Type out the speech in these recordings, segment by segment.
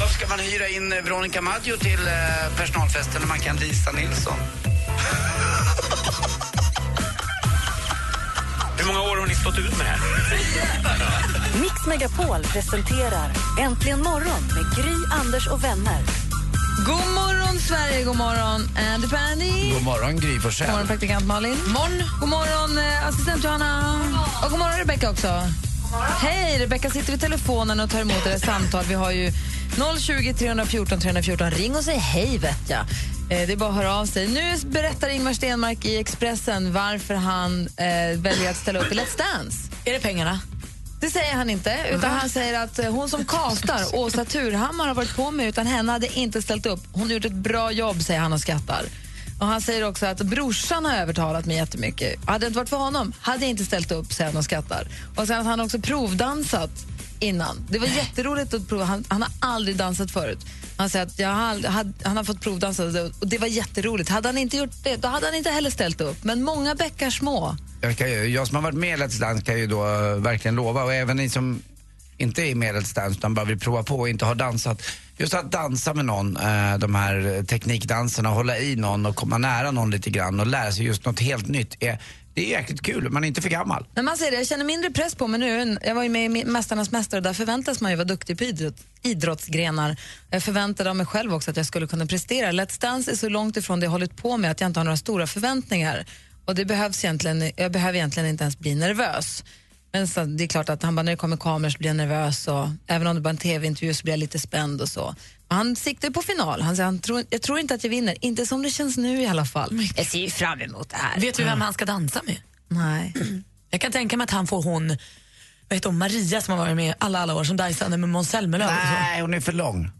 Varför ska man hyra in eh, Veronica Maggio till eh, personalfesten när man kan Lisa Nilsson? Hur många år har ni stått ut med det här? Mix Megapol presenterar Äntligen morgon med Gry, Anders och vänner. God morgon, Sverige! God morgon, Andy Pandy. God morgon, Gry God Forssell. morgon, praktikant Malin. Morgon. God morgon, eh, assistent Johanna. Och god morgon, Rebecka också. Hej! Rebecka sitter vid telefonen och tar emot era samtal. Vi har ju 020 314 314. Ring och säg hej, vet jag. Eh, Det är bara att höra av sig. Nu berättar Ingmar Stenmark i Expressen varför han eh, väljer att ställa upp i Let's Dance. Är det pengarna? Det säger han inte, utan han säger att eh, hon som kastar, Åsa Turhammar, har varit på mig utan henne hade inte ställt upp. Hon har gjort ett bra jobb, säger han och skrattar. Och Han säger också att brorsan har övertalat mig jättemycket. Hade det inte varit för honom hade jag inte ställt upp, säger han och skrattar. Och sen att han också provdansat innan. Det var jätteroligt att prova. Han, han har aldrig dansat förut. Han säger att jag har hade, han har fått provdansa och det var jätteroligt. Hade han inte gjort det, då hade han inte heller ställt upp. Men många bäckar små. Jag, kan ju, jag som har varit med i Let's Dance kan ju då eh, verkligen lova, och även ni som inte är med i Let's Dance utan bara vill prova på och inte har dansat. Just att dansa med någon, eh, de här teknikdanserna, hålla i någon och komma nära någon lite grann och lära sig just något helt nytt. Är, det är jäkligt kul, man är inte för gammal. Men man säger det, jag känner mindre press på mig nu. Jag var ju med i Mästarnas mästare och där förväntas man ju vara duktig på idrott, idrottsgrenar. Jag förväntade av mig själv också att jag skulle kunna prestera. Let's Dance är så långt ifrån det jag hållit på med att jag inte har några stora förväntningar. Och det behövs egentligen, jag behöver egentligen inte ens bli nervös. Men så, det är klart att han bara, när det kommer kameror så blir jag nervös och även om det bara är en tv-intervju så blir jag lite spänd och så. Han siktar på final. Han säger, han tror, jag tror inte att jag vinner, inte som det känns nu i alla fall. Jag ser ju fram emot det här. Vet du vem han ska dansa med? Nej. Jag kan tänka mig att han får hon, vad heter hon, Maria som har varit med alla, alla år som dansade med Måns Zelmerlöw. Nej, hon är för lång.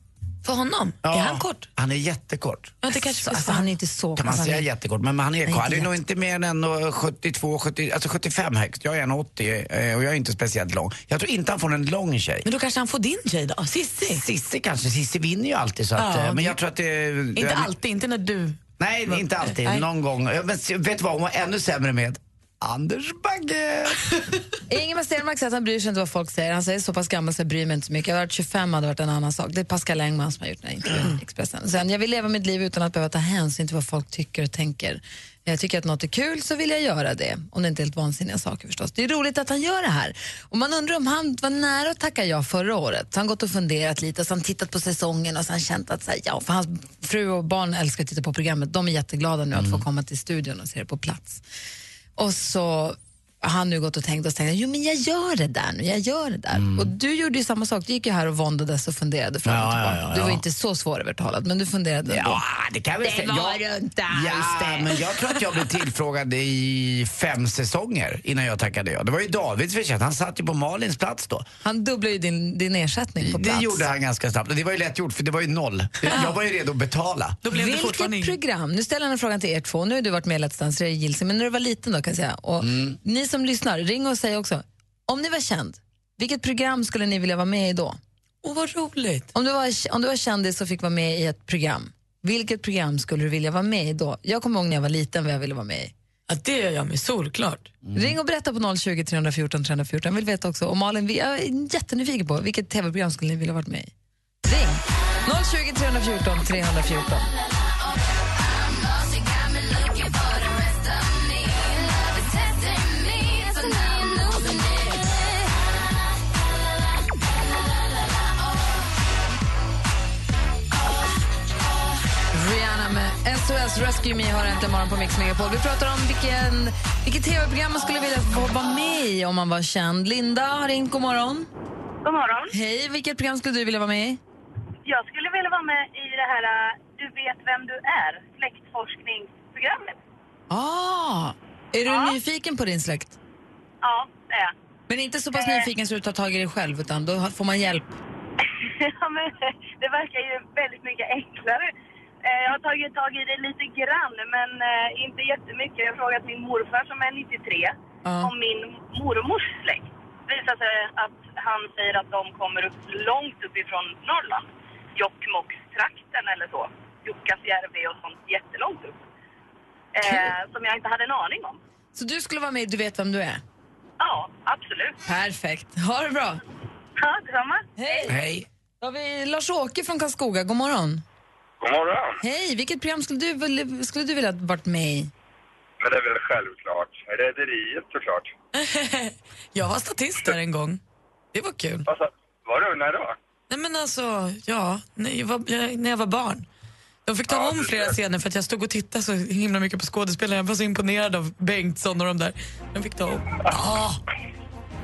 För honom? Är han kort? Han är jättekort. Ja, det kanske Så, alltså, han är inte så Kan man alltså, säga jättekort, men han är kort. Han är nog inte mer än 1,72, 70, alltså 75 högst. Jag är 1,80 eh, och jag är inte speciellt lång. Jag tror inte han får en lång tjej. Men då kanske han får din tjej då? Sissi? Sissi kanske, Sissi vinner ju alltid så att, Ja, eh, men det- jag tror att det... Inte alltid, inte när du... Nej, inte alltid. Nej. Någon gång. Eh, Men vet du vad hon var ännu sämre med? Anders Bagge! Ingemar Stenmark säger att han bryr sig inte vad folk säger. Han säger så pass gammal så jag bryr mig inte så mycket. Jag har varit 25 hade varit en annan sak. Det är Pascal Engman som har gjort den här intervjun i Expressen. Sen, jag vill leva mitt liv utan att behöva ta hänsyn till vad folk tycker och tänker. Jag tycker att något är kul så vill jag göra det. Om det inte är helt vansinniga saker förstås. Det är roligt att han gör det här. Och man undrar om han var nära att tacka ja förra året. Så han gått och funderat lite och så han tittat på säsongen och så han känt att så här, ja, för hans fru och barn älskar att titta på programmet. De är jätteglada nu att få komma till studion och se det på plats. Och så han nu gått och tänkt och jag, jo men jag gör det där nu, jag gör det där. Och du gjorde ju samma sak, du gick ju här och våndades och funderade fram och tillbaka. ja, ja, Du var ja. inte så svårövertalad, men du funderade ändå. Ja, det kan vi säga. var Jag- du inte alls Ja, det. men jag tror att jag blev tillfrågad i fem säsonger innan jag tackade ja. Det var ju Davids förtjänst. Han satt ju på Malins plats då. Han dubblade ju din, din ersättning på plats. Det gjorde han ganska snabbt. Det var ju lätt gjort för det var ju noll. Jag var ju redo att betala. Då blev det Vilket fortfarande inget. program, nu ställer jag den frågan till er två, nu har du varit med i Let's Dance, det men när du var liten då kan jag säga. Och Mm. Ni som lyssnar, ring och säg också, om ni var känd, vilket program skulle ni vilja vara med i då? Åh, vad roligt. Om du, var, om du var kändis och fick vara med i ett program, vilket program skulle du vilja vara med i då? Jag kommer ihåg när jag var liten vad jag ville vara med i. Ja, det gör jag med solklart. Ring och berätta på 020 314 314. Jag vill veta också, och Malin, jag är jättenyfiken på vilket tv-program skulle ni vilja varit med i? Ring! 020 314 314. SOS Rescue Me har äntligen morgon på Mix Megapol. Vi pratar om vilken, vilket tv-program man skulle vilja få vara med i om man var känd. Linda har ringt. God morgon. God morgon. Hej, vilket program skulle du vilja vara med i? Jag skulle vilja vara med i det här äh, Du vet vem du är, släktforskningsprogrammet. Ah, är du Ja. nyfiken på din släkt? Ja, det är jag. Men inte så pass Eh. nyfiken så du tar tag i det själv, utan då får man hjälp. ja, men det verkar ju väldigt mycket enklare Jag har tagit tag i det lite grann, men eh, inte jättemycket. Jag har frågat min morfar som är 93 Ja. om min mormors släkt. Det visar sig att han säger att de kommer upp långt uppifrån Norrland. Jokkmokkstrakten eller så. Jukkasjärvi och sånt jättelångt upp. Eh, som jag inte hade en aning om. Så du skulle vara med Du vet vem du är? Ja, absolut. Perfekt. Ha det bra. Ja, detsamma. Hej. Hej. Då har vi Lars-Åke från Karlskoga. God morgon. God morgon. Hej. Vilket program skulle du, skulle du vilja varit med i? Men det är väl självklart. Rederiet såklart. Jag var statist där en gång. Det var kul. Alltså, var du? När då? Nej men alltså, ja, när jag var, jag, när jag var barn. De fick ta Ja, om flera scener för att jag stod och tittade så himla mycket på skådespelarna. Jag var så imponerad av Bengtsson och de där. De fick ta om. Ah,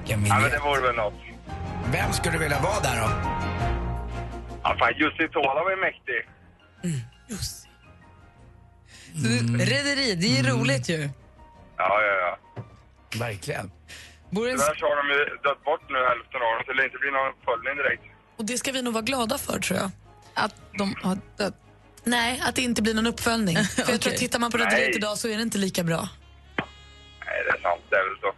Ja, men det vore väl något. Vem skulle du vilja vara där då? Ja, fan, Jussi Tola var ju mäktig. Just. Så du- Rederi, det är ju roligt ju. Ja, ja, ja. Verkligen. Bor en, Tyvärr så har de ju dött bort nu hälften av dem, så det inte bli någon uppföljning direkt. Och det ska vi nog vara glada för tror jag. att de har dött. Nej, att det inte blir någon uppföljning. För jag tror att tittar man på Rederiet idag så är det inte lika bra. Nej, det är sant. Det är väl så.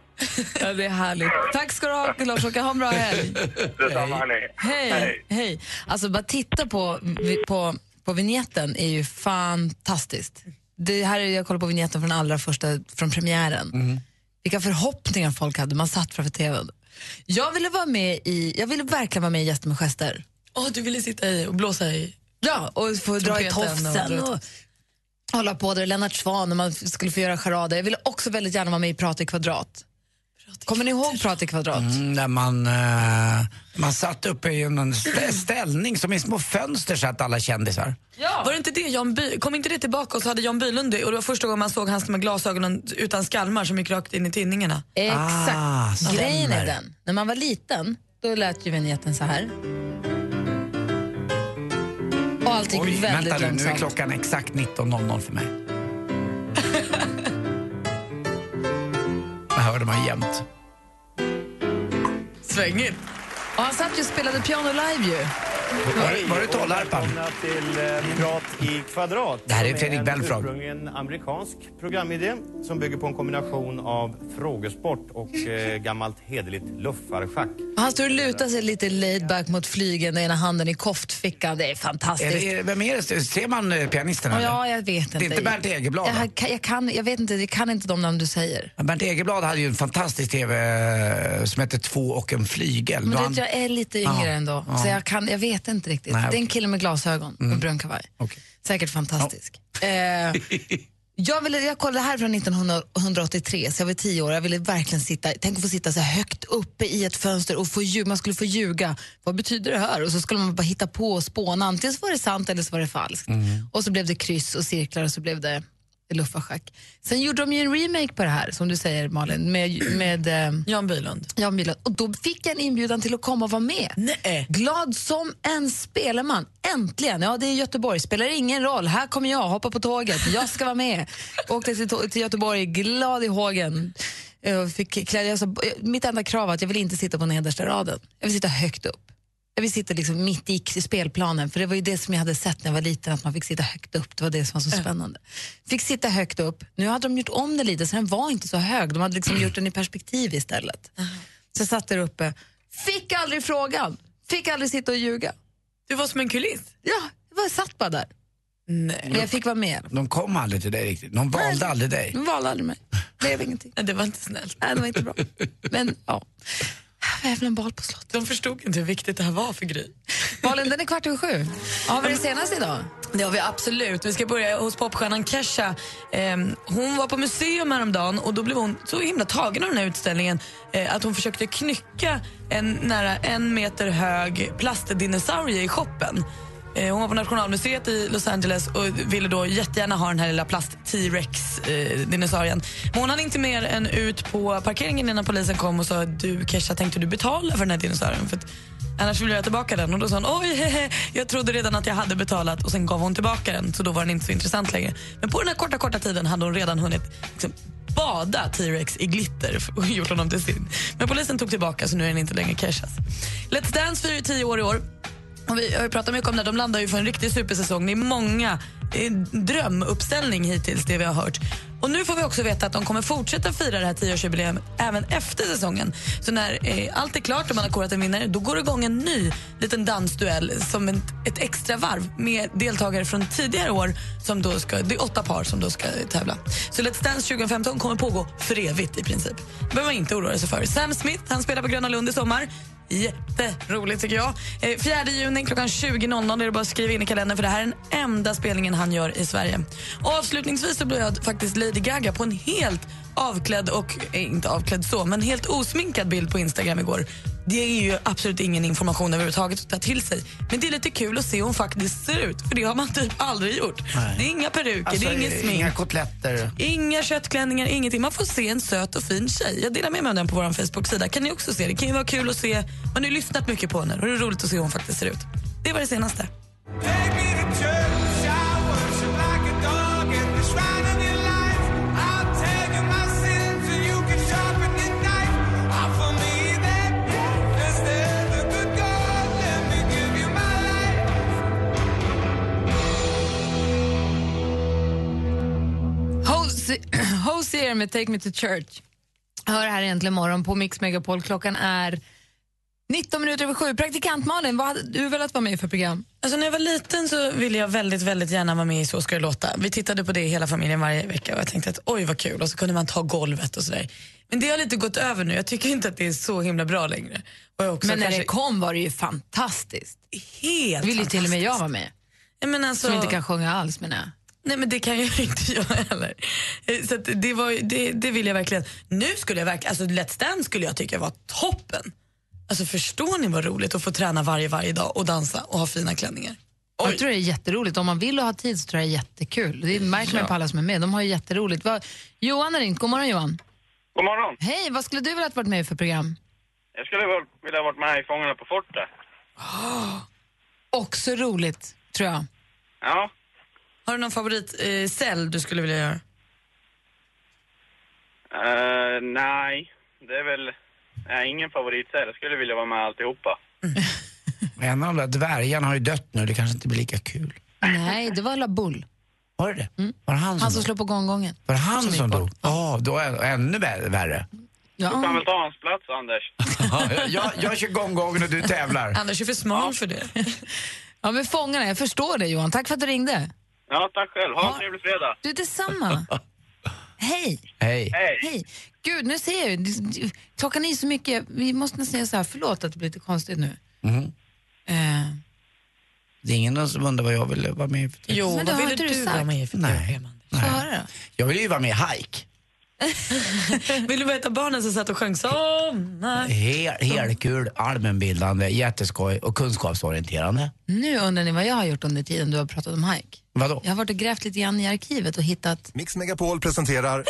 Ja, det är härligt. Tack ska du ha, Lars-Åke. Ha en bra helg. Detsamma, hörni. Hej. Hej. Alltså, bara titta på, på, på vignetten är ju fantastiskt. Det här är, jag kollar på vignetten från allra första, från premiären. Vilka förhoppningar folk hade. Man satt framför tvn. Jag ville vara med i, jag ville verkligen vara med i Gäster med gester. Åh, du ville sitta i och blåsa i... Ja, och få dra i och tofsen i och hålla på där. Lennart Swahn när man skulle få göra charader. Jag ville också väldigt gärna vara med i Prata i kvadrat. Kommer ni ihåg Prata i kvadrat? Mm, där man, eh, man satt uppe i en stä- ställning som i små fönster satt alla kändisar. Var det inte det Jan By, kom inte det tillbaka och så hade Jan Bylund det och det var första gången man såg hans med glasögonen utan skalmar som gick rakt in i tinningarna. Exakt. Ah, Grejen är den, när man var liten, då lät ju vignetten så här. Och allt gick Oj, väldigt vänta nu, nu är långsamt. klockan exakt 19.00 för mig. Hörde man jämt. Svängigt. Och han satt ju och spelade piano live ju. Var, var det? Välkomna till eh, Prat i kvadrat. Det här är Fredrik en Belfrage. ursprungligen amerikansk programidé som bygger på en kombination av frågesport och eh, gammalt hederligt luffarschack. Han står och lutar sig lite laid back mot flygen, ena handen i koftfickan. Det är Är fantastiskt. det, vem är det? Ser man eh, pianisten eller? ja, jag vet inte. Det är inte Bernt Egerblad, va? Jag, kan- jag, kan, jag vet inte, jag kan inte de namn du säger. Bernt Egerblad hade ju en fantastisk TV eh, som hette Två och en flygel. Men du han- vet, jag är lite yngre Ja, ändå, ja. så jag, kan, jag vet inte riktigt. Nej, Det är en kille med glasögon och brun kavaj. Okej. Säkert fantastisk. Eh, jag, ville, jag kollade här från 1983, så jag var tio år. Jag ville verkligen sitta, tänk att få sitta så högt uppe i ett fönster och få ljuga. Man skulle få ljuga. Vad betyder det här? Och så skulle man bara hitta på och spåna. Antingen så var det sant eller så var det falskt. Och så blev det kryss och cirklar och så blev det luffarschack. Sen gjorde de ju en remake på det här, som du säger Malin, med, med eh, Jan Bylund. Jan Bylund. Och då fick jag en inbjudan till att komma och vara med. Nej. Glad som en spelman. Äntligen! Ja, det är Göteborg. Spelar ingen roll. Här kommer jag, hoppa på tåget. Jag ska vara med. Åkte till, till Göteborg, glad i hågen. Jag fick klä, sa, mitt enda krav var att jag vill inte sitta på nedersta raden. Jag vill sitta högt upp. Vill sitta liksom mitt i spelplanen, för det var ju det som jag hade sett när jag var liten, att man fick sitta högt upp. Det var det som var så spännande. Fick sitta högt upp. Nu hade de gjort om det lite, så den var inte så hög. De hade liksom gjort den i perspektiv istället. Så jag satt där uppe. Fick aldrig frågan. Fick aldrig sitta och ljuga. Du var som en kuliss. Ja, jag bara satt bara där. Nej. Men jag fick vara med. De kom aldrig till dig riktigt. De valde aldrig dig. De valde aldrig mig. Det blev ingenting. Det var inte snällt. Nej, det var inte bra. Men ja, en bal på slottet. De förstod inte hur viktigt det här var för Gry. Malin, den är kvart över sju. Har vi det senaste idag? Det har vi absolut. Vi ska börja hos popstjärnan Kesha. Ehm, hon var på museum häromdagen och då blev hon så himla tagen av den här utställningen eh, att hon försökte knycka en nära en meter hög plastdinosaurie i shoppen. Eh, hon var på Nationalmuseet i Los Angeles och ville då jättegärna ha den här lilla plast-T-rex-dinosaurien. Eh, Men hon hann inte mer än ut på parkeringen innan polisen kom och sa du Kesha, tänkte du betala för den här dinosaurien? För att Annars vill jag ha tillbaka den. Och då sa hon oj, hehe, jag trodde redan att jag hade betalat och sen gav hon tillbaka den så då var den inte så intressant längre. Men på den här korta, korta tiden hade hon redan hunnit liksom, bada T-Rex i glitter och gjort honom till sin. Men polisen tog tillbaka så nu är den inte längre Keshas. Let's Dance firar ju tio år i år. Och vi har ju pratat mycket om det, de landar ju för en riktig supersäsong. Det är många det är en drömuppställning hittills, det vi har hört. Och nu får vi också veta att de kommer fortsätta fira det här tioårsjubileet även efter säsongen. Så när eh, allt är klart och man har korat en vinnare, då går det igång en ny liten dansduell som ett, ett extra varv med deltagare från tidigare år. Som då ska, det är åtta par som då ska tävla. Så Let's Dance 2015 kommer pågå för evigt i princip. Det behöver man inte oroa sig för. Sam Smith han spelar på Gröna Lund i sommar. Jätteroligt tycker jag. Eh, 4 juni klockan 20.00 är det bara att skriva in i kalendern för det här är den enda spelningen han gör i Sverige. Och avslutningsvis så jag faktiskt Lady Gaga på en helt avklädd och, eh, inte avklädd så, men helt osminkad bild på Instagram igår. Det är ju absolut ingen information överhuvudtaget att ta till sig. Men det är lite kul att se hur hon faktiskt ser ut, för det har man typ aldrig gjort. Nej. Det är inga peruker, Alltså, det är inget smink. Inga kotletter. Inga köttklänningar, ingenting. Man får se en söt och fin tjej. Jag delar med mig av den på vår Facebook-sida. Kan ni också se? Det kan ju vara kul att se. Man har ju lyssnat mycket på henne och det är roligt att se hur hon faktiskt ser ut. Det var det senaste. Hosier med Take Me To Church. Hör här egentligen morgon på Mix Megapol. Klockan är 19 minuter över sju. Praktikant Malin, vad hade du velat vara med i för program? Alltså när jag var liten så ville jag väldigt, väldigt gärna vara med i Så ska det låta. Vi tittade på det hela familjen varje vecka och jag tänkte att oj vad kul och så kunde man ta golvet och sådär. Men det har lite gått över nu. Jag tycker inte att det är så himla bra längre. Jag Men när kanske- det kom var det ju fantastiskt. Helt vill ju till och med jag vara med. Ja, men alltså, Som inte kan sjunga alls menar jag. Nej men det kan jag inte göra heller. Eh, Så att det, var, det, det vill jag verkligen. Nu skulle jag verkligen, alltså Let's Dance skulle jag tycka var toppen. Alltså förstår ni vad roligt att få träna varje, varje dag och dansa och ha fina klänningar? Jag tror det är jätteroligt. Om man vill och har tid så tror jag det är jättekul. Det märker man ju på alla som är med. De har ju jätteroligt. Vad- Johan har ringt. God morgon Johan. God morgon. Hej, vad skulle du vilja ha varit med i för program? Jag skulle vilja ha varit med i Fångarna på fortet. Också roligt, tror jag. Ja. Har du någon favorit eh, cell du skulle vilja göra? Eh, nej, det är väl... Nej, ingen favorit så här. Jag skulle vilja vara med alltihopa. En av de där dvärgarna har ju dött nu, det kanske inte blir lika kul. Nej, det var La Bull. Var det det? Var det han som Han som slår på gånggången. Var det han som som dog? Ja, då är det ännu vä- värre. Du kan väl ta hans plats, Anders? jag, jag kör gånggången och du tävlar. Anders är för smal för det. Ja, men Fångarna, jag förstår det Johan. Tack för att du ringde. Ja, tack själv. Ha en trevlig fredag. Du, detsamma. Hej. Hej. Hej. Hej. Gud, nu ser jag ju. Klockan är så mycket. Vi måste nästan säga så här, förlåt att det blir lite konstigt nu. Mhm. Eh, Det är ingen som undrar vad jag vill vara med i för typ. Jo, Men det vad har ville inte du du sagt. vara med i för Nej. program? få höra då. Jag vill ju vara med i Hike. Vill du veta barnen som satt och sjöng sommar? Hel, helkul, allmänbildande, jätteskoj och kunskapsorienterande. Nu undrar ni vad jag har gjort under tiden du har pratat om hike. Vadå? Jag har varit och grävt lite grann i arkivet och hittat... Mix Megapol presenterar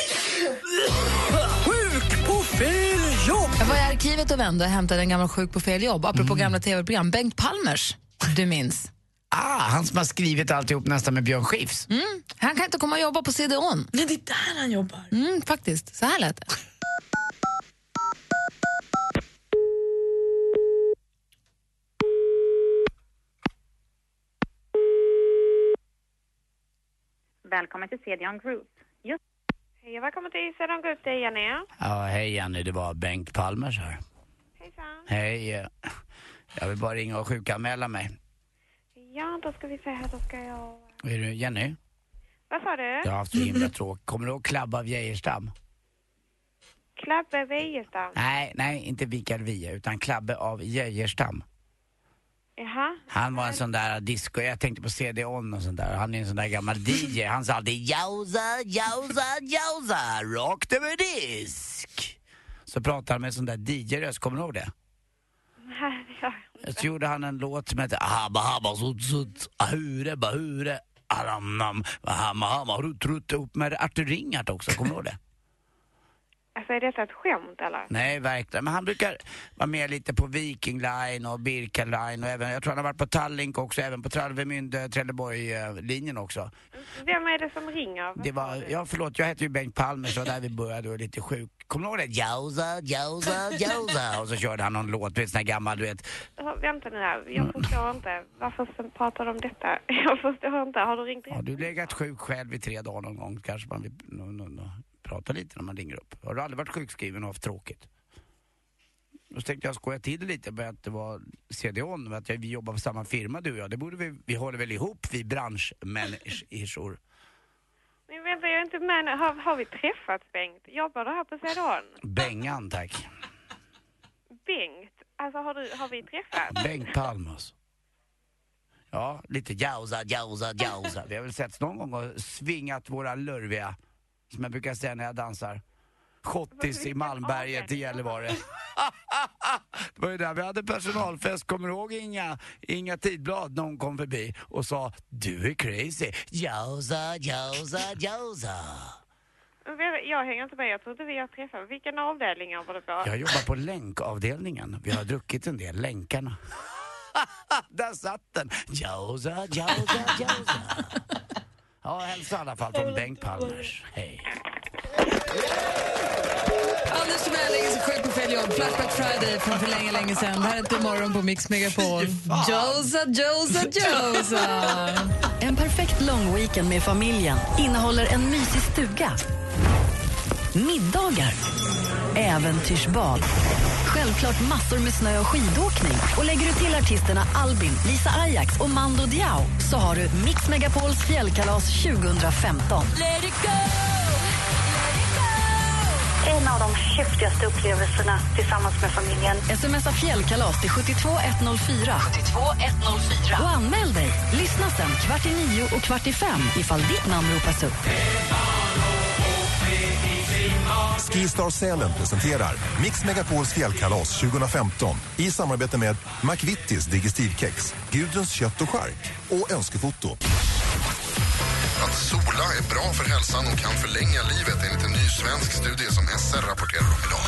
Sjuk på fel jobb! Jag var i arkivet och vände och hämtade en gammal sjuk på fel jobb. Apropå Mm. gamla tv-program. Bengt Palmers, du minns. Ah, han som har skrivit alltihop nästan med Björn Skifs. Mm. Han kan inte komma och jobba på CD-ON. Nej, det är där han jobbar. Mm, faktiskt, så här lät det. Välkommen till CDON Group. Just... Hej och välkommen till CDON Group, det är Jenny. Ja, hej Jenny, det var Bengt Palmers här. Hejsan. Hej, jag vill bara ringa och sjukanmäla mig. Ja, då ska vi se här, då ska jag... Är du Jenny? Vad sa du? Jag har haft så himla tråkigt. Kommer du ihåg Klabba av Geijerstam? Klabbe Wiejerstam. Nej, nej, inte Vikar Via, utan Klabbe av Geijerstam. Jaha. Han var en sån där disco, jag tänkte på CD-ON och sånt där. Han är en sån där gammal DJ. Han sa alltid jausa, jausa, jausa, rakt över disk. Så pratade han med en sån där DJ-röst, kommer du ihåg det? Så gjorde han en låt som hette Habba habba sut sut, ahure bahure, aramnam, hamma hamma rutt rutt ihop med Artur Ringart också, kommer du ihåg det? Alltså är detta ett skämt eller? Nej, verkligen. Men han brukar vara med lite på Viking Line och Birka Line och även, jag tror han har varit på Tallink också, även på Travemünde, Trelleborg-linjen också. Vem är det som ringer? Det var, ja förlåt, jag heter ju Bengt Palmer så där vi började och är lite sjuk Kommer du ihåg det? Jausa, jausa, jausa. Och så körde han någon låt, du vet, sån här gammal, du vet. Vänta nu här, jag förstår inte. Varför pratar du om detta? Jag förstår inte. Har du ringt Har du legat sjuk själv i tre dagar någon gång? Kanske man vill no, no, no, prata lite när man ringer upp. Har du aldrig varit sjukskriven och haft tråkigt? Då tänkte jag skoja till det lite med att det var CDON, att vi jobbar på samma firma du och jag. Det borde vi, vi håller väl ihop, vi branschmänniskor. Men vänta, jag är inte med nu. Har, har vi träffats Bengt? Jobbar du här på CDON? Bengan tack. Bengt? Alltså har, du, har vi träffats? Bengt Palmus. Ja, lite jausa, jausa, jausa. Vi har väl setts någon gång och svingat våra lurviga, som jag brukar säga när jag dansar, schottis i Malmberget i Gällivare. Det var ju där vi hade personalfest, kommer du ihåg Inga, Inga Tidblad när hon kom förbi och sa du är crazy, jausa. Men vänta, Jag hänger inte med. Jag trodde vi har träffats. Vilken avdelning var det på? Jag jobbar på länkavdelningen. Vi har druckit en del, länkarna. Där satt den! Jausa, jausa, jausa. Ja, hälsa i alla fall från Bengt Palmers. Hej. Anders Timell sjuk på fel jobb. Flashback Friday från för länge, länge sedan. Det här är inte morgon på Mix Megapol. Josa, Josa, Josa. En perfekt long weekend med familjen innehåller en mysig stuga, middagar, äventyrsbad, självklart massor med snö och skidåkning. Och lägger du till artisterna Albin, Lisa Ajax och Mando Diao så har du Mix Megapols fjällkalas 2015. En av de häftigaste upplevelserna tillsammans med familjen. Smsa fjällkalas till 72104. 72104. Och anmäl dig. Lyssna sen kvart i nio och kvart i fem ifall ditt namn ropas upp. Skistar Sälen presenterar Mix Megapols fjällkalas 2015 i samarbete med McVittys Digestivkex, Gudruns kött och chark och Önskefoto. Att sola är bra för hälsan och kan förlänga livet enligt en ny svensk studie som SR rapporterar om idag.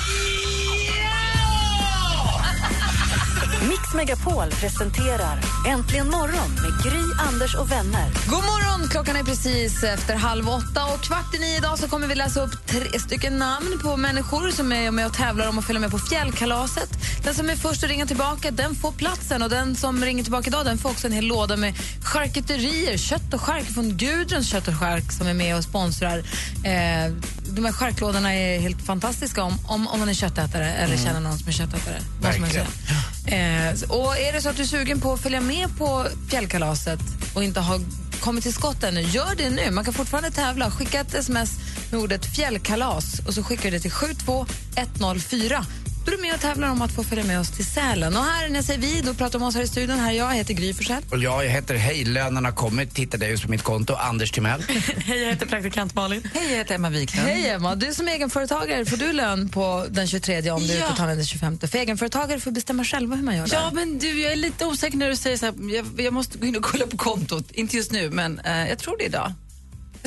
Mix Megapol presenterar Äntligen morgon med Gry, Anders och vänner. God morgon! Klockan är precis efter halv åtta och kvart i nio idag så kommer vi läsa upp tre stycken namn på människor som är med och tävlar om att följa med på fjällkalaset. Den som är först att ringa tillbaka den får platsen och den som ringer tillbaka idag den får också en hel låda med charkuterier, kött och chark från Gudruns kött och chark som är med och sponsrar. Eh, de här charklådorna är helt fantastiska om, om, om man är köttätare eller känner någon som är köttätare. säga. Eh, och är det så att du är sugen på att följa med på fjällkalaset och inte har kommit till skott ännu, gör det nu. Man kan fortfarande tävla. Skicka ett sms med ordet fjällkalas och så skickar du det till 72104. Då är du med och tävlar om att få följa med oss till Sälen. Och här när jag säger vi, då pratar om oss här i studion. Här är jag, heter Gry Forssell. Och jag heter Hej, lönen har kommit. Tittade just på mitt konto. Anders Timell. Hej, jag heter praktikant Malin. Hej, jag heter Emma Wiklund. Hej Emma, du som egenföretagare får du lön på den 23 om du Ja. får ta den 25. För egenföretagare får bestämma själva hur man gör det. Ja, men du, jag är lite osäker när du säger så här, jag, jag måste gå in och kolla på kontot. Inte just nu, men eh, jag tror det idag.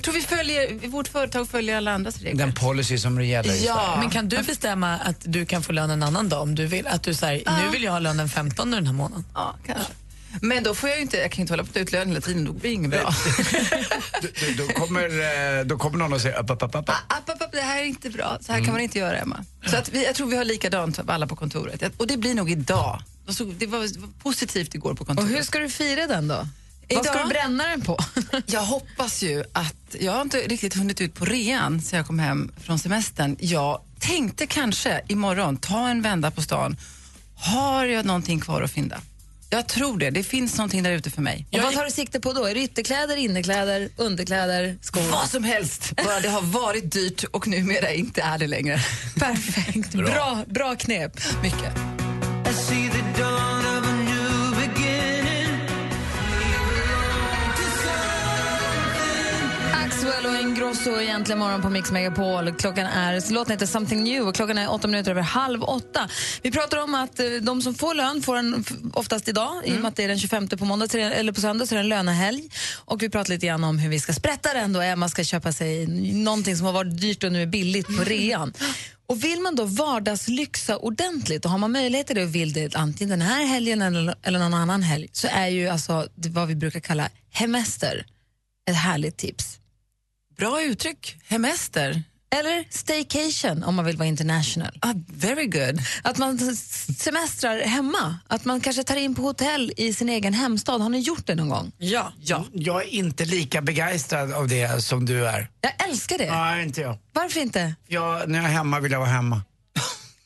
Jag tror vi följer, vårt företag följer alla andras regler. Den policy som gäller Ja, men kan du bestämma att du kan få lön en annan dag om du vill? Att du säger, nu vill jag ha lön den 15 den här månaden. Ja, kanske. Men då får jag ju inte, jag kan ju inte hålla på att ta ut lön hela tiden, då blir det inget bra. Då, då, kommer, eh, då kommer någon och säger upp, upp, upp, upp. App, app, app, det här är inte bra, så här Mm. kan man inte göra Emma. Så att vi, jag tror vi har likadant alla på kontoret. Och det blir nog idag. Och så- Det var, det var positivt igår på Och kontoret. hur ska du fira den då? Vad ska Idag? du bränna den på? Jag hoppas ju att, jag har inte riktigt hunnit ut på rean sen jag kom hem från semestern. Jag tänkte kanske imorgon ta en vända på stan. Har jag någonting kvar att fynda? Jag tror det. Det finns någonting där ute för mig. Och vad tar du sikte på då? Är det ytterkläder, innerkläder, underkläder, skor? Vad som helst, bara det har varit dyrt och numera inte är det längre. Perfekt. Bra, bra knep. Mycket. Axwell och Ingrosso egentligen morgon på Mix Megapol. Klockan är, låten heter Something New och klockan är åtta minuter över halv åtta. Vi pratar om att eh, de som får lön får den oftast idag i och med att det är den 25 på måndag eller på söndag så är det en lönehelg. Och vi pratar lite grann om hur vi ska sprätta den då Emma ska köpa sig någonting som har varit dyrt och nu är billigt på rean. Och vill man då vardagslyxa ordentligt och har man möjlighet till det och vill det antingen den här helgen eller, eller någon annan helg så är ju alltså vad vi brukar kalla hemester ett härligt tips. Bra uttryck. Hemester. Eller staycation om man vill vara international. Ah, very good. Att man semestrar hemma. Att man kanske tar in på hotell i sin egen hemstad. Har ni gjort det någon gång? Ja. ja. Jag är inte lika begeistrad av det som du är. Jag älskar det. Nej, inte jag. Varför inte? jag. När jag är hemma vill jag vara hemma.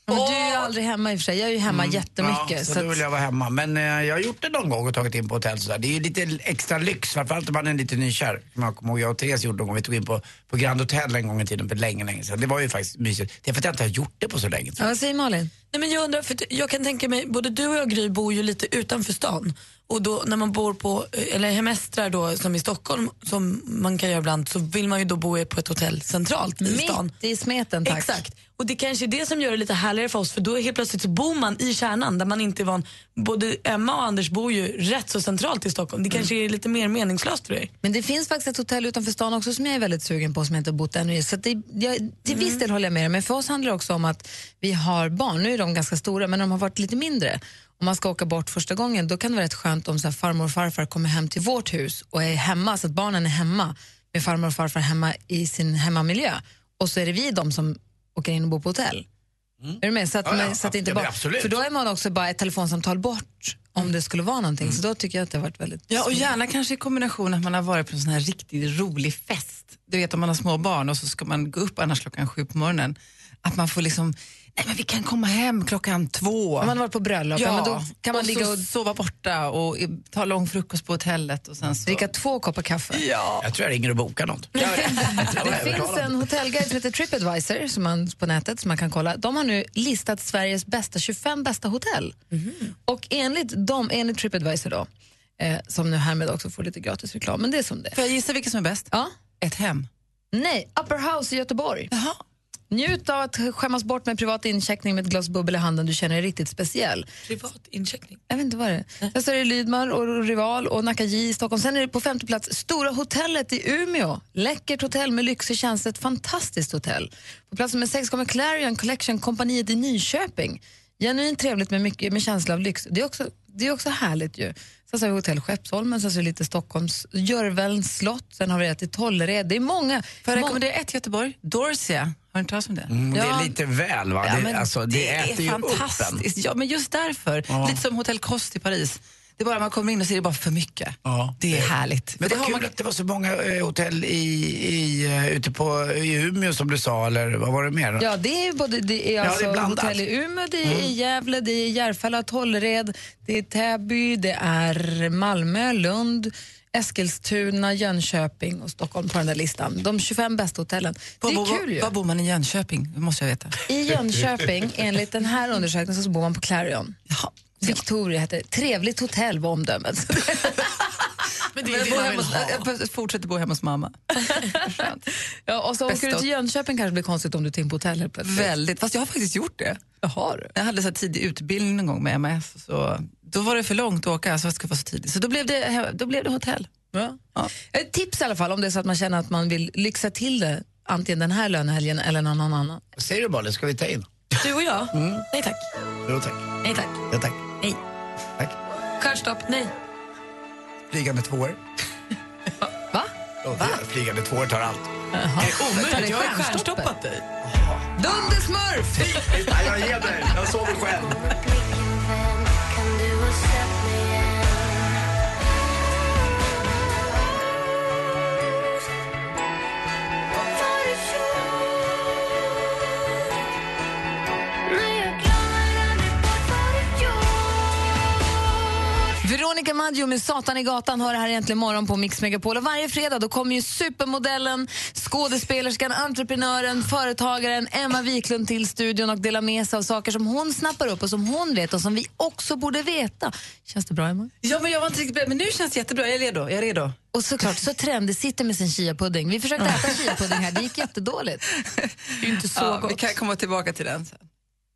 Men du är ju aldrig hemma i och för sig. Jag är ju hemma jättemycket. Mm. Ja, så, så då vill jag vara hemma. Men eh, jag har gjort det någon gång och tagit in på hotell sådär. Det är ju lite extra lyx, framförallt om man är lite nykär. Jag kommer ihåg jag och Therese gjorde någon gång. Vi tog in på, på Grand Hotel en gång i tiden för länge, länge sedan. Det var ju faktiskt mysigt. Det är för att jag inte har gjort det på så länge. Ja, vad säger Malin? Nej, men jag undrar, för jag kan tänka mig, både du och jag Gry bor ju lite utanför stan. Och då när man bor på, eller hemestrar då som i Stockholm, som man kan göra ibland, så vill man ju då bo på ett hotell centralt i stan. Mitt i smeten, tack. Exakt. Och det kanske är det som gör det lite härligare för oss, för då helt plötsligt så bor man i kärnan där man inte är van. Både Emma och Anders bor ju rätt så centralt i Stockholm. Det kanske är lite mer meningslöst för dig. Men det finns faktiskt ett hotell utanför stan också som jag är väldigt sugen på som jag inte har bott ännu i. Så det, jag, till viss del håller jag med dig, men för oss handlar det också om att vi har barn. Nu är de ganska stora, men de har varit lite mindre. Om man ska åka bort första gången, då kan det vara rätt skönt om så här, farmor och farfar kommer hem till vårt hus och är hemma, så att barnen är hemma med farmor och farfar hemma i sin hemmamiljö. Och så är det vi de som åker in och bor på hotell. Är du med? Så att, Ja, ja, så att inte ja, bara, för då är man också bara ett telefonsamtal bort om det skulle vara någonting. Så då tycker jag att det har varit väldigt Ja, och gärna kanske i kombination att man har varit på en sån här riktigt rolig fest. Du vet om man har små barn och så ska man gå upp annars klockan sju på morgonen. Att man får liksom, nej men vi kan komma hem klockan två. Om man har varit på bröllop, ja, men då kan man och ligga och- sova borta och ta lång frukost på hotellet och sen så... Dricka två koppar kaffe. Ja. Jag tror jag ringer och bokar något. Det finns en hotellguide som heter Tripadvisor som man, på nätet som man kan kolla. De har nu listat Sveriges bästa 25 bästa hotell. Och enligt dem, enligt Tripadvisor då, eh, som nu härmed också får lite gratis reklam, men det är som det. Får jag gissa vilket som är bäst? Ja. Ett hem. Nej, Upper House i Göteborg. Njut av att skämmas bort med privat incheckning med ett glas bubbel i handen. Du känner dig riktigt speciell. Privat incheckning? Jag vet inte vad det är. Där står det Lydmar och Rival och Nacka J i Stockholm. Sen är det på femte plats Stora hotellet i Umeå. Läckert hotell med lyxig tjänst. Ett fantastiskt hotell. På plats nummer sex kommer Clarion Collection, kompaniet i Nyköping. Genuint trevligt med mycket med känsla av lyx. Det är också, det är också härligt ju. Sen så har vi hotell Skeppsholmen, sen så är lite Stockholms, Görvälns slott, sen har vi ett i Tollered. Det är många. Får jag rekommendera ett Göteborg? Dorsia. Har du inte talat om det? Mm, Det är lite väl va? Ja, det, alltså, det, det äter ju är upp en. fantastiskt. Ja, men just därför. Ja. Lite som Hotell Kost i Paris. Det är bara man kommer in och ser det bara för mycket. Ja. Det är härligt. Men det det var har kul man... att det var så många eh, hotell i, i, eh, ute på, i Umeå som du sa, eller vad var det mer? Ja, det är, både, det är Ja, alltså det är blandat. hotell i Umeå, det är Mm. i Gävle, det är Järfälla, Tollered, det är Täby, det är Malmö, Lund, Eskilstuna, Jönköping och Stockholm på den där listan. De 25 bästa hotellen. Det Var, är var, kul ju. var bor man i Jönköping? Det måste jag veta. I Jönköping, enligt den här undersökningen, så bor man på Clarion. Victoria heter det. Trevligt hotell var omdömet. Men jag, bor hemma, hos- jag fortsätter bo hemma hos mamma. ja, och så åker du till Jönköping kanske det blir konstigt om du in på hotell helt plötsligt. Väldigt, fast jag har faktiskt gjort det. Jaha, du. Jag hade så här tidig utbildning någon gång med MS. Så då var det för långt att åka, så jag skulle vara så tidigt. Så då blev det, då blev det hotell. Ja. Ett tips i alla fall om det är så att man känner att man vill lyxa till det antingen den här lönehelgen eller någon annan. Säger du bara, ska vi ta in? Du och jag? Nej tack. Jo tack. Nej tack. Ja. Tack. Stjärnstopp, nej. Flygande tvåor. Va? Va? Flygande tvåor tar allt. Omöjligt, jag har stjärnstoppat dig. Dundersmurf! jag ger dig, jag sover själv. Veronica Maggio med Satan i gatan hör här egentligen morgon på Mix Megapol. Och varje fredag då kommer ju supermodellen, skådespelerskan, entreprenören, företagaren Emma Wiklund till studion och delar med sig av saker som hon snappar upp och som hon vet och som vi också borde veta. Känns det bra, Emma? Ja, men jag var inte riktigt beredd, men nu känns det jättebra. Jag är redo. Jag är redo. Och såklart så trendig sitter med sin chia-pudding. Vi försökte äta chia-pudding här, det gick jättedåligt. Det är inte så ja, Vi kan komma tillbaka till den sen.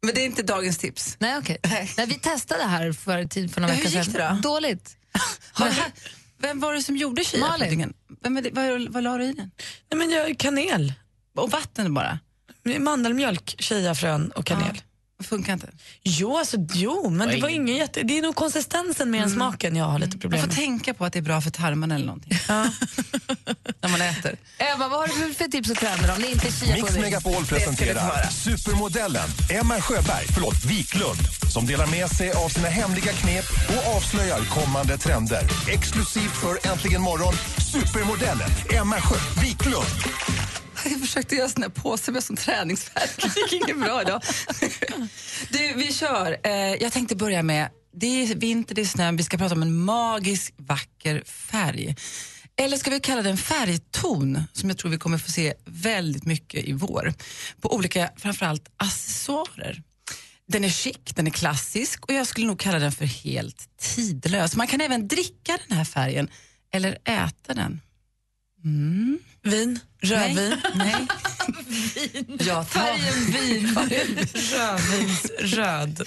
Men det är inte dagens tips. Nej, okej. Nej, vi testade här för, tid- för några Ja, hur veckor gick sedan. det då? Dåligt. Du, vem var det som gjorde chia-puddingen? Vad, vad la du i den? Nej, men jag, kanel. Och vatten bara? Mandelmjölk, chiafrön och kanel. Funkar inte? Jo, alltså, jo men det var ingen jätte... Det är nog konsistensen mer än smaken jag har lite problem Man med. får tänka på att det är bra för tarmarna eller någonting. När man äter. Eva, vad har du för tips och trender om det inte är chia Mix Megapol presenterar supermodellen Emma Sjöberg, förlåt, Wiklund som delar med sig av sina hemliga knep och avslöjar kommande trender. Exklusivt för Äntligen morgon, supermodellen Emma Sjö Wiklund. Jag försökte göra såna här påsar med som träningsvärk. Det gick inget bra idag. Du, vi kör. Eh, jag tänkte börja med, det är vinter, det är snö, vi ska prata om en magisk, vacker färg. Eller ska vi kalla det en färgton som jag tror vi kommer få se väldigt mycket i vår. På olika, framförallt accessoarer. Den är chic, den är klassisk och jag skulle nog kalla den för helt tidlös. Man kan även dricka den här färgen eller äta den. Mm. Vin? Rödvin? Nej. Nej. Jag tar... Färgen vin. Rödvinsröd.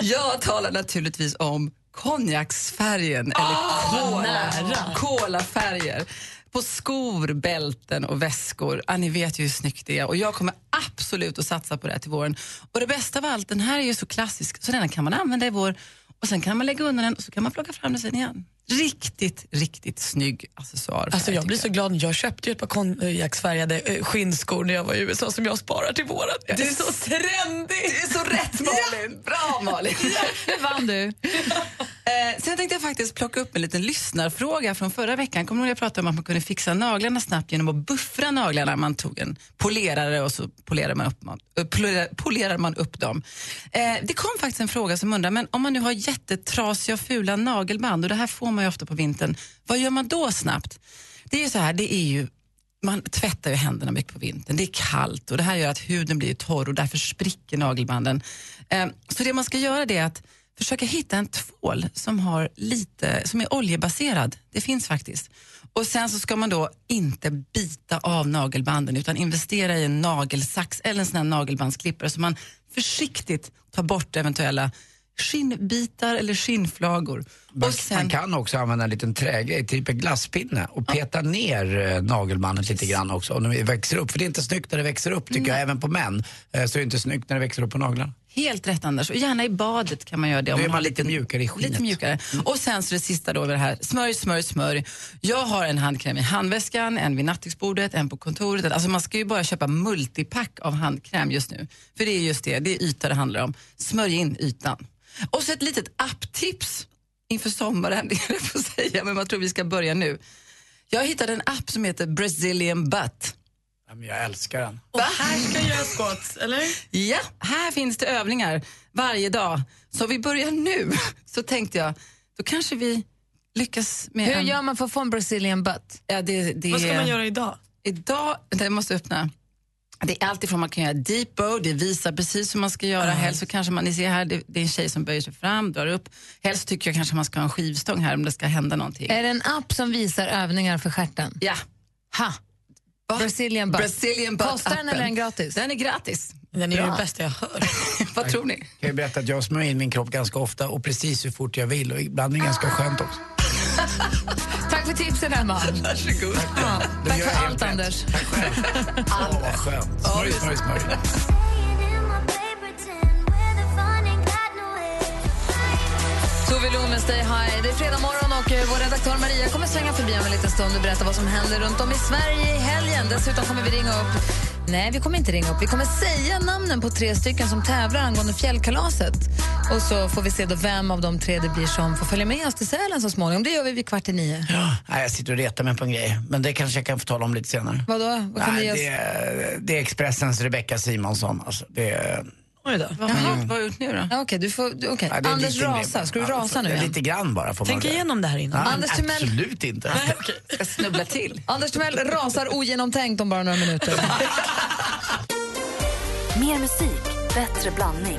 Jag talar naturligtvis om konjaksfärgen eller Ah, kola, kolafärger på skor, bälten och väskor. Ja, ni vet ju hur snyggt det är och jag kommer absolut att satsa på det här till våren. Och det bästa av allt, den här är ju så klassisk så den kan man använda i vår och sen kan man lägga undan den och så kan man plocka fram den sen igen. Riktigt, riktigt snygg accessoar. Alltså jag blir så glad. Jag köpte ju ett par konjaksfärgade eh, skinnskor när jag var i USA som jag sparar till våren. Det är så trendigt! Det är så rätt Malin! Bra Malin! Nu vann du. Eh, sen tänkte jag faktiskt plocka upp en liten lyssnarfråga från förra veckan. Kommer du ihåg jag pratade om att man kunde fixa naglarna snabbt genom att buffra naglarna? Man tog en polerare och så polerar man upp, man, eh, polerar man upp dem. Eh, det kom faktiskt en fråga som undrar, men om man nu har jättetrasiga och fula nagelband och det här får man ju ofta på vintern, vad gör man då snabbt? Det är ju så här, det är ju man tvättar ju händerna mycket på vintern. Det är kallt och det här gör att huden blir torr och därför spricker nagelbanden. Eh, så det man ska göra det är att försöka hitta en tvål som, har lite, som är oljebaserad. Det finns faktiskt. Och sen så ska man då inte bita av nagelbanden utan investera i en nagelsax eller en sån här nagelbandsklippare så man försiktigt tar bort eventuella skinnbitar eller skinnflagor. Man, sen- man kan också använda en liten trägrej, typ en glasspinne och peta ner eh, nagelbandet lite grann också om det växer upp. För det är inte snyggt när det växer upp tycker jag, även på män. Eh, Så är det inte snyggt när det växer upp på naglarna. Helt rätt Anders, och gärna i badet kan man göra det. Då är man man lite mjukare i skinnet. Lite mjukare. Och sen så det sista då, det här, smörj, smörj, smörj. Jag har en handkräm i handväskan, en vid nattduksbordet, en på kontoret. Alltså man ska ju bara köpa multipack av handkräm just nu. För det är just det, det är yta det handlar om. Smörj in ytan. Och så ett litet apptips inför sommaren, det är det att säga, men man tror vi ska börja nu. Jag hittade en app som heter Brazilian Butt. Jag älskar den. Och här ska jag squats, eller? Ja, här finns det övningar varje dag. Så vi börjar nu. Så tänkte jag, då kanske vi lyckas med Hur en... gör man för att få en Brazilian butt? Ja, det, det Vad ska man göra idag? Idag, jag måste öppna. Det är allt ifrån man kan göra deep bow, det visar precis hur man ska göra. Helst så kanske man, ni ser här, det, det är en tjej som böjer sig fram, drar upp. Helst tycker jag kanske man ska ha en skivstång här om det ska hända någonting. Är det en app som visar övningar för stjärten? Ja. Ha! Brazilian butt. Brazilian butt Kostar den eller är den gratis? Den är gratis. Den är ju det bästa jag hört. Vad tror ni? Kan jag berätta att jag smörjer in min kropp ganska ofta och precis hur fort jag vill och ibland är det ganska skönt också. Tack för tipsen, Emma. Varsågod. Ja, tack för allt. Anders. Tack själv. Åh, vad skönt. Smörj, smörj, smörj. Tove Lo med Stay High. Det är fredag morgon och eh, vår redaktör Maria kommer svänga förbi om en liten stund och berätta vad som händer runt om i Sverige i helgen. Dessutom kommer vi ringa upp... Nej, vi kommer inte ringa upp. Vi kommer säga namnen på tre stycken som tävlar angående fjällkalaset. Och så får vi se då vem av de tre det blir som får följa med oss till Sälen så småningom. Det gör vi vid kvart i nio. Nej, jag sitter och retar mig på en grej, men det kanske jag kan få tala om lite senare. Vadå? Vad kan Nej, vi ge det, är, det är Expressens Rebecca Simonsson. Alltså, det är, Oj då. Vad har han gjort, vad har han gjort nu då? Ja, Okej, du får... du- okej. Ja, Anders rasar. Ska du Ja, rasa nu det är igen? Lite grann bara får man Tänk säga. igenom det här innan. Ja, Anders Timell- Absolut inte. Jag snubblar till. Anders Timell rasar ogenomtänkt om bara några minuter. Mer musik, bättre blandning.